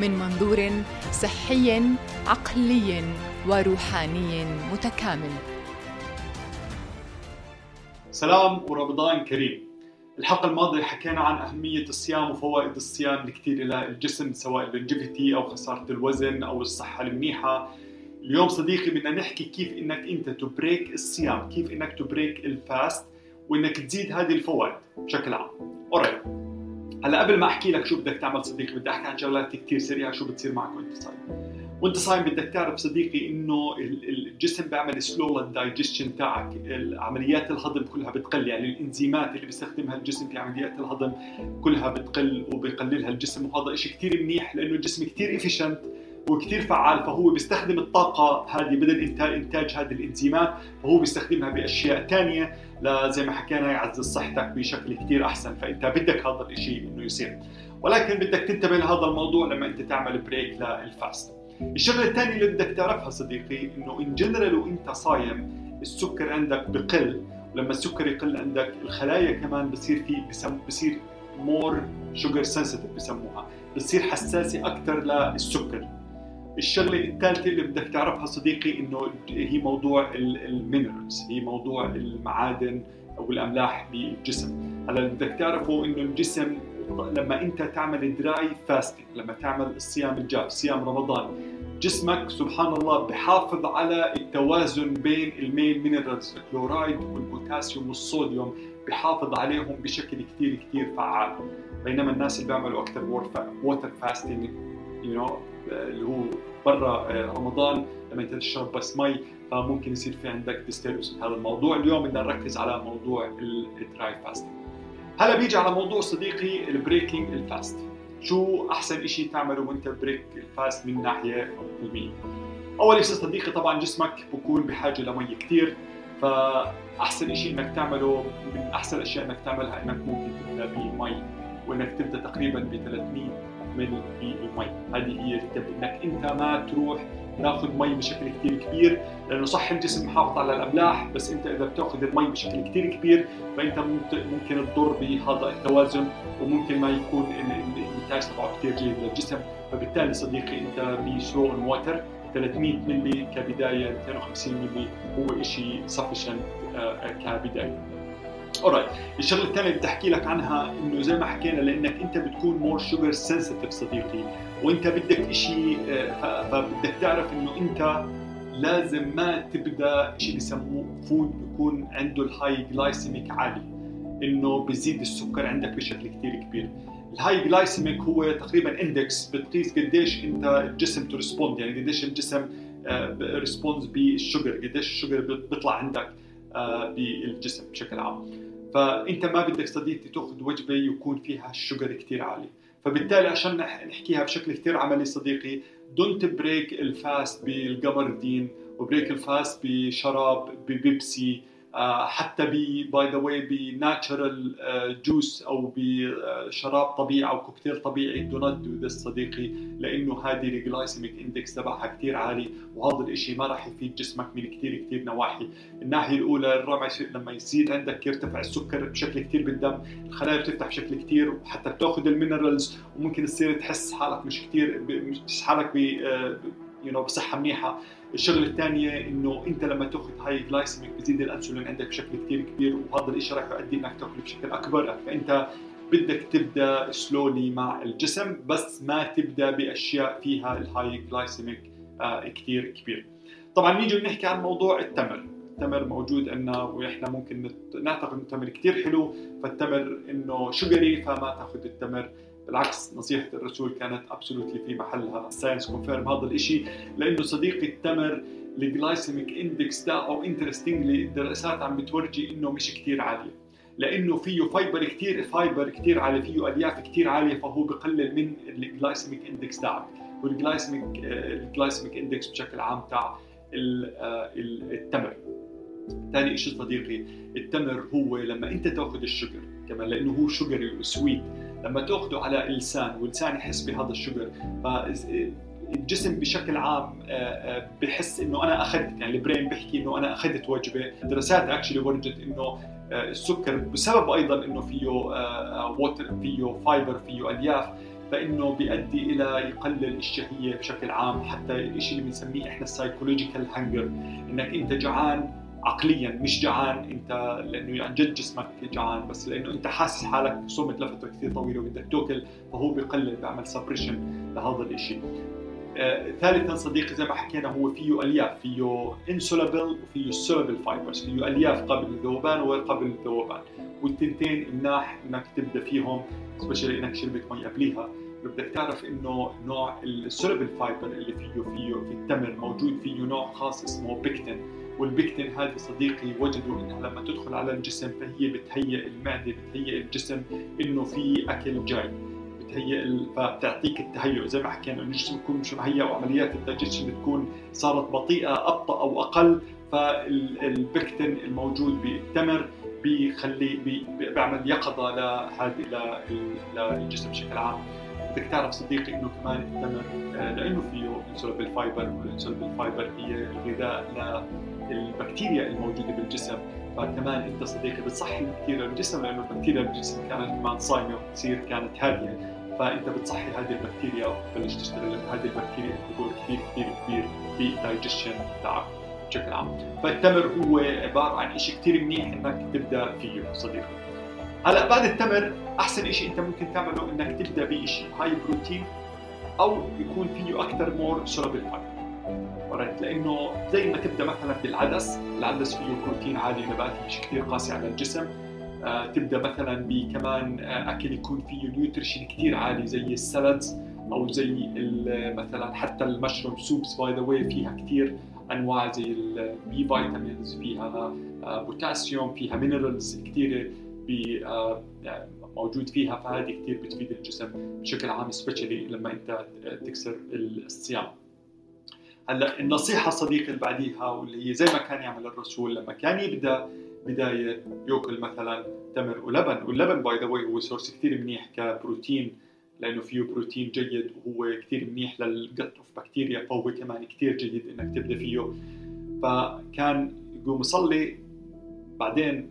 من منظور صحي عقلي وروحاني متكامل. سلام ورمضان كريم. الحلقة الماضية حكينا عن أهمية الصيام وفوائد الصيام الكثير للجسم سواء ال longevity أو خسارة الوزن أو الصحة المنيحة. اليوم صديقي بدنا نحكي كيف إنك أنت ت break الصيام كيف إنك ت break ال fast وإنك تزيد هذه الفوائد بشكل عام. alright هلا قبل ما احكي لك شو بدك تعمل صديقي بدي احكي عن شغلات كثير سريعة شو بتصير معك وانت صايم. وانت صايم بدك تعرف صديقي إنه الجسم بيعمل slow لل digestion تاعك. عمليات الهضم كلها بتقل يعني الإنزيمات اللي بيستخدمها الجسم في عمليات الهضم كلها بتقل وبيقللها الجسم وهذا شيء كثير منيح لأنه الجسم كثير efficient وكثير فعال فهو بيستخدم الطاقة هذه بدل إنتاج, هذه الإنزيمات فهو بيستخدمها بأشياء ثانية زي ما حكينا يعزز صحتك بشكل كثير أحسن فأنت بدك هذا الشيء إنه يصير. ولكن بدك تنتبه لهذا الموضوع لما أنت تعمل break لل fast. الشغلة الثانية اللي بدك تعرفها صديقي إنه in general وإنت صايم السكر عندك بقل. ولما السكر يقل عندك الخلايا كمان بصير في بصير more sugar sensitive بسموها بتصير حساسة أكثر للسكر. الشغلة الثالثة اللي بدك تعرفها صديقي إنه هي موضوع ال minerals هي موضوع المعادن أو الأملاح بالجسم. هلا بدك تعرفوا إنه الجسم لما أنت تعمل dry fasting لما تعمل الصيام الجاف صيام رمضان جسمك سبحان الله بحافظ على التوازن بين ال main minerals ال chloride والبوتاسيوم والصوديوم بحافظ عليهم بشكل كثير كثير فعال. بينما الناس اللي بيعملوا أكثر water fasting you know اللي هو برا آه، رمضان لما انت تشرب بس مي فممكن يصير في عندك disturbs هذا الموضوع. اليوم بدنا نركز على موضوع ال dry fasting هلا بيجي على موضوع صديقي ال breaking ال fast شو أحسن شيء تعمله وأنت break ال fast من ناحية علميه أول شيء صديقي طبعا جسمك بكون بحاجة لمي كثير فأحسن شيء إنك تعمله من أحسن الأشياء إنك تعملها إنك ممكن تبدأ بمي وإنك تبدأ تقريبا ب 300 من المي. هذه هي ال tip إنك أنت ما تروح تأخذ مي بشكل كثير كبير لأنه صح الجسم محافظ على الأملاح بس أنت إذا بتأخذ المي بشكل كثير كبير فأنت ممكن تضر بهذا التوازن وممكن ما يكون الإنتاج تبعه كثير جيد للجسم. فبالتالي صديقي أنت ب slow water 300 ملي كبداية 250 ملي هو شيء sufficient آه، كبداية. alright الشغلة الثانية اللي أحكي لك عنها إنه زي ما حكينا لأنك أنت بتكون more sugar sensitive صديقي. وأنت بدك شيء آه، فبدك تعرف إنه أنت لازم ما تبدأ شيء بسموه food بيكون عنده ال high glycemic عالي. إنه بزيد السكر عندك بشكل كثير كبير. ال high glycemic هو تقريبا index بتقيس قديش أنت الجسم ت respond يعني قديش الجسم response آه، بال sugar قديش ال sugar بيطلع عندك. بالجسم بشكل عام. فأنت ما بدك صديقي تأخذ وجبة يكون فيها ال sugar كثير عالي. فبالتالي عشان نحكيها بشكل كثير عملي صديقي don't break ال fast بالقمردين و break ال fast بشراب ببيبسي آه، حتى ب by the way ب natural juice أو بشراب طبيعي أو كوكتيل طبيعي. do not do this صديقي لأنه هذه ال glycemic index تبعها كثير عالي وهذا الشيء ما راح يفيد جسمك من كثير كثير نواحي، الناحية الأولى الرمع لما يزيد عندك يرتفع السكر بشكل كثير بالدم، الخلايا بتفتح بشكل كثير وحتى بتاخذ ال minerals وممكن تصير تحس حالك مش كثير مش حالك ب you know بصحة منيحة. الشغلة الثانية إنه أنت لما تأخذ high glycemic بزيد الأنسولين عندك بشكل كثير كبير وهذا الشيء راح يؤدي إنك تأكل بشكل أكبر. فأنت بدك تبدأ slowly مع الجسم بس ما تبدأ بأشياء فيها ال high glycemic آه كثير كبير. طبعا نيجي نحكي عن موضوع التمر. التمر موجود عندنا وإحنا ممكن نعتقد إنه التمر كثير حلو. فالتمر إنه sugary فما تأخذ التمر. بالعكس نصيحة الرسول كانت absolutely في محلها. ال science confirm هذا الشيء لأنه صديقي التمر ال glycemic index تاعه interestingly الدراسات عم بتورجي إنه مش كثير عاليه لأنه فيه fiber كثير fiber كثير عالي فيه ألياف كثير عالية فهو بقلل من ال glycemic index تاعك وال glycemic ال glycemic index بشكل عام تاع التمر. ثاني شيء صديقي التمر هو لما أنت تأخذ ال sugar كمان لأنه هو sugary و sweet لما تأخذه على اللسان واللسان يحس بهذا ال sugar الجسم بشكل عام آه، آه، بحس إنه أنا أخذت يعني ال brain بيحكي إنه أنا أخذت وجبة. دراسات actually ورجت إنه آه، السكر بسبب أيضا إنه فيه water فيه fiber فيه ألياف فإنه بيؤدي إلى يقلل الشهية بشكل عام حتى الشيء اللي بنسميه إحنا ال psychological hunger إنك أنت جعان عقليا مش جعان أنت لأنه عن جد جسمك جعان بس لأنه أنت حاسس حالك صمت لفترة كثير طويلة وبدك تاكل فهو بيقلل بيعمل suppression لهذا الشيء آه، ثالثا صديقي زي ما حكينا هو فيه ألياف فيه insoluble وفيه soluble fibers فيه ألياف قابل للذوبان وغير قابل للذوبان والتنتين مناح إنك تبدأ فيهم especially إنك شربت مي قبليها. بدك تعرف إنه نوع ال soluble fiber اللي فيه فيه في التمر موجود فيه نوع خاص اسمه بيكتين والبيكتين هذه صديقي وجدوا إنها لما تدخل على الجسم فهي بتهيئ المعدة بتهيئ الجسم إنه في أكل جاي بتهيئ فبتعطيك التهيؤ. زي ما حكينا إنه الجسم يكون مش مهيئ وعمليات الدايجيشن بتكون صارت بطيئة أبطأ أو أقل فالبكتين الموجود بالتمر بيخلي بيعمل يقظة لهذه للجسم بشكل عام. بدك تعرف صديقي إنه كمان التمر آه، لأنه فيه insoluble fiber وال insoluble fiber هي الغذاء للبكتيريا الموجودة بالجسم فكمان أنت صديقي بتصحي البكتيريا بالجسم لأنه البكتيريا بالجسم كانت كمان صايمه وتصير كانت هادية. فأنت بتصحي هذه البكتيريا وبتبلش تشتغل هذه البكتيريا دور كثير كثير كبير بالدايجيشن تاعك بشكل عام. فالتمر هو عبارة عن شيء كثير منيح إنك تبدأ فيه صديقي. هلأ بعد التمر أحسن شيء أنت ممكن تعمله إنك تبدأ بشيء high protein أو يكون فيه أكثر more soluble fiber right لأنه زي ما تبدأ مثلا بالعدس العدس فيه بروتين عالي نباتي مش كثير قاسي على الجسم. آه تبدأ مثلا بكمان آه أكل يكون فيه nutrition كثير عالي زي السلطز أو زي مثلا حتى ال mushroom soups by the way فيها كثير أنواع زي ال B vitamins فيها آه بوتاسيوم فيها minerals كثيره آه، موجود فيها فهذه كثير بتفيد الجسم بشكل عام especially لما أنت تكسر الصيام. هلا النصيحة صديقي اللي بعديها واللي هي زي ما كان يعمل الرسول لما كان يبدأ بداية يأكل مثلا تمر ولبن. واللبن by the way هو source كثير منيح كبروتين لأنه فيه بروتين جيد وهو كثير منيح لل gut of بكتيريا فهو كمان كثير جيد إنك تبدأ فيه. فكان يقوم يصلي بعدين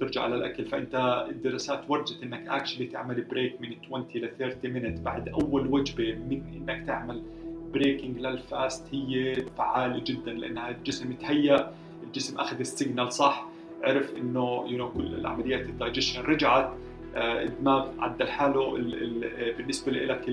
ترجع على الاكل فأنت الدراسات ورجت إنك actually تعمل break من 20 ل 30 minute بعد أول وجبة من إنك تعمل breaking لل fast هي فعالة جدا لإنها الجسم تهيأ الجسم أخذ ال signal صح عرف إنه you know كل العمليات الدايجيشن رجعت آه، الدماغ عدل حاله بالنسبة لك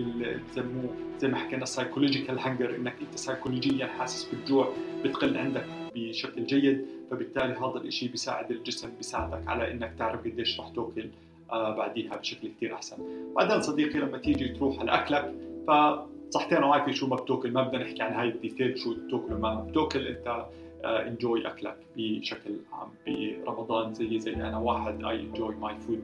بسموه زي ما حكينا psychological hunger إنك أنت سايكولوجيا حاسس بالجوع بتقل عندك بشكل جيد فبالتالي هذا الشيء بيساعد الجسم بيساعدك على إنك تعرف قديش رح تأكل آه، بعديها بشكل كثير أحسن. بعدين صديقي لما تيجي تروح على أكلك ف صحتين وعافيه شو ما بتاكل ما بدنا نحكي عن هاي ال detail شو بتاكل وما بتاكل انت enjoy آه، أكلك بشكل عام برمضان زي زي أنا واحد I enjoy my food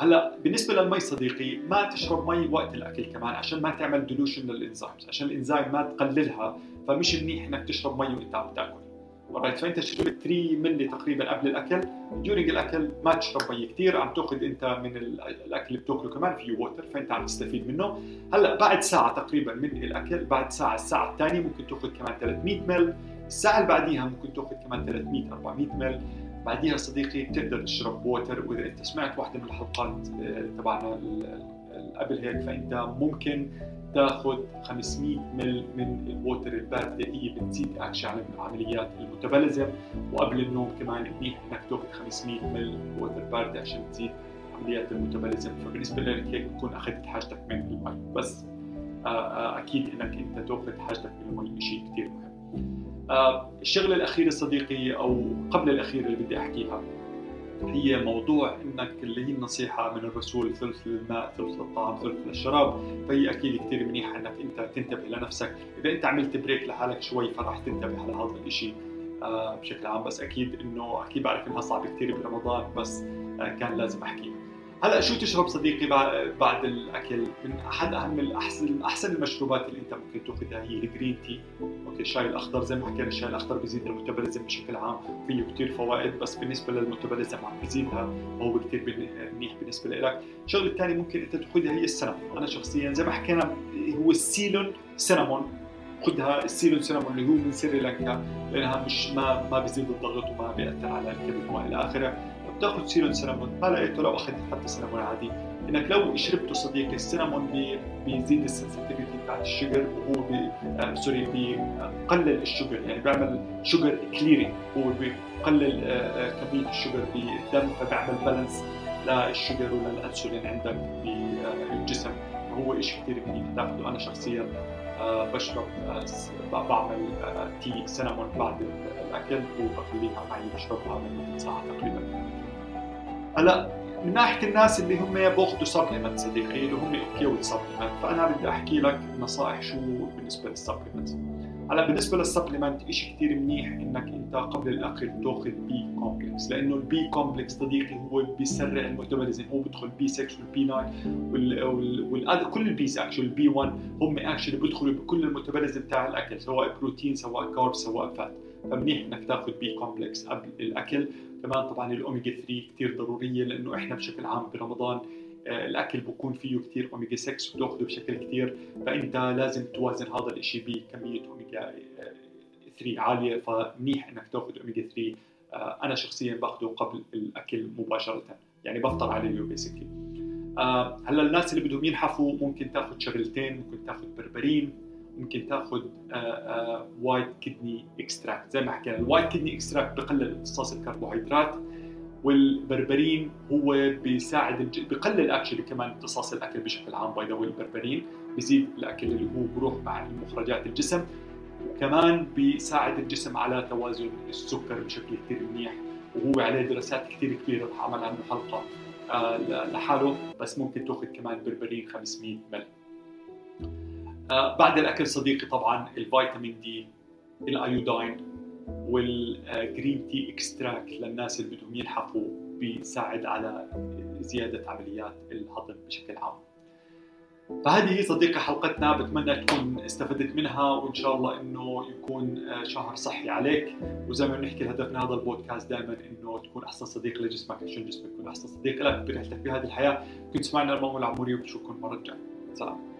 هلأ بالنسبة للمي صديقي ما تشرب مي وقت الأكل كمان عشان ما تعمل dilution لل enzymes عشان الإنزيم ما تقللها فمش منيح إنك تشرب مي وأنت عم تاكل. right فانت شربت 3 ملي تقريبا قبل الأكل. during الأكل ما تشرب مي كثير عم تأخذ أنت من الأكل اللي بتأكله كمان. فيه water فأنت عم تستفيد منه. هلأ بعد ساعة تقريبا من الأكل بعد ساعة الساعة الثانية ممكن تأخذ كمان 300 مل. الساعة اللي بعديها ممكن تأخذ كمان 300 400 مل. بعديها صديقي بتقدر تشرب water وإذا أنت سمعت واحدة من الحلقات آه، تبعنا قبل هيك فإنت ممكن تاخذ 500 مل من ال water الباردة هي بتزيد اكشن على عمليات ال metabolism وقبل النوم كمان منيح إنك تاخذ 500 مل water باردة عشان تزيد عمليات ال metabolism فبالنسبة لك هيك بتكون أخذت حاجتك من المي. بس آه، آه، أكيد إنك أنت تاخذ حاجتك من المي. شيء كثير مهم. آه، الشغلة الأخيرة صديقي أو قبل الأخيرة اللي بدي أحكيها. هي موضوع إنك اللي هي النصيحة من الرسول ثلث للماء ثلث للطعام ثلث للشراب فهي أكيد كثير منيحة إنك أنت تنتبه لنفسك. إذا أنت عملت بريك لحالك شوي فراح تنتبه لهذا الشيء آه بشكل عام. بس أكيد إنه أكيد بعرف إنها صعبة كثير برمضان بس آه كان لازم أحكيها. هلا شو تشرب صديقي بعد الأكل؟ من احد اهم الاحسن أحسن المشروبات اللي أنت ممكن تأخذها هي ال green tea okay الشاي الأخضر زي ما حكينا الشاي الأخضر بيزيد ال metabolism بشكل عام. فيه كثير فوائد بس بالنسبة لل metabolism عم بيزيدها وهو كثير منيح بالنسبة لك الشغلة الثانية ممكن أنت تأخذها هي ال cinnamon. أنا شخصيا زي ما حكينا هو ال Ceylon cinnamon. خذها ال Ceylon cinnamon اللي هو من سريلانكا لأنها مش ما ما بيزيد الضغط وما بيأثر على الكبد والى آخره. بتاخذ Ceylon cinnamon. ما لقيته لو اخذت حتى cinnamon عادي. إنك لو شربته صديقي ال cinnamon بيزيد ال sensitivity بتاعت ال sugar وهو بي آه sorry بيقلل ال sugar يعني بيعمل sugar clearing هو بيقلل آه, آه، كمية ال sugar بالدم فبيعمل balance لل sugar وللانسولين عندك بالجسم هو شيء كثير منيح تاخذه أنا شخصيا بشرب بعمل tea cinnamon بعد الأكل وبخليها معي بشربها من ساعة تقريبا. هلا من ناحية الناس اللي هم بياخذوا supplement صديقي اللي هم okay supplement فأنا بدي أحكي لك نصائح شو بالنسبة لل supplement هلا بالنسبة لل supplement شيء كثير منيح إنك أنت قبل الاكل تاخذ B complex لأنه ال B complex صديقي هو بيسرع ال metabolism هو بدخل B 6 وال B 9 وال, وال... كل ال Bs actually ال B 1 هم actually بيدخلوا بكل ال metabolism تاع الأكل سواء بروتين سواء carb سواء fat فمنيح إنك تاخذ B complex قبل الأكل. كمان طبعا الأوميجا 3 كثير ضرورية لأنه إحنا بشكل عام برمضان آه، الأكل بكون فيه كثير أوميجا 6 وتأخذه بشكل كثير فإنت لازم توازن هذا الشيء بكمية أوميجا 3 آه، عالية. فمنيح إنك تأخذ أوميجا 3 آه، أنا شخصيا باخذه قبل الأكل مباشرة. يعني بفطر عليه basically هلأ الناس اللي بدهم ينحفوا ممكن تأخذ شغلتين ممكن تأخذ بربرين. ممكن تاخذ white kidney extract زي ما حكينا ال white kidney extract بقلل امتصاص الكربوهيدرات والبربرين هو بيساعد. بقلل actually كمان امتصاص الأكل بشكل عام by the البربرين بيزيد الأكل اللي هو بروح مع مخرجات الجسم وكمان بيساعد الجسم على توازن السكر بشكل كثير منيح وهو عليه دراسات كثير كبيرة رح اعمل عنه حلقة آه لحاله بس ممكن تأخذ كمان بربرين 500 ملي آه بعد الأكل صديقي طبعا الفيتامين D ال iodine وال green tea extract للناس اللي بدهم ينحفوا بيساعد على زيادة عمليات الهضم بشكل عام. فهذه هي صديقي حلقتنا بتمنى تكون استفدت منها وإن شاء الله إنه يكون آه، شهر صحي عليك. وزي ما بنحكي من هذا البودكاست دائما إنه تكون أحسن صديق لجسمك عشان جسمك يكون أحسن صديق لك. برحلتك بهذه الحياة. كنت سمعنا المام العموري وبشوفكم المره الجايه سلام.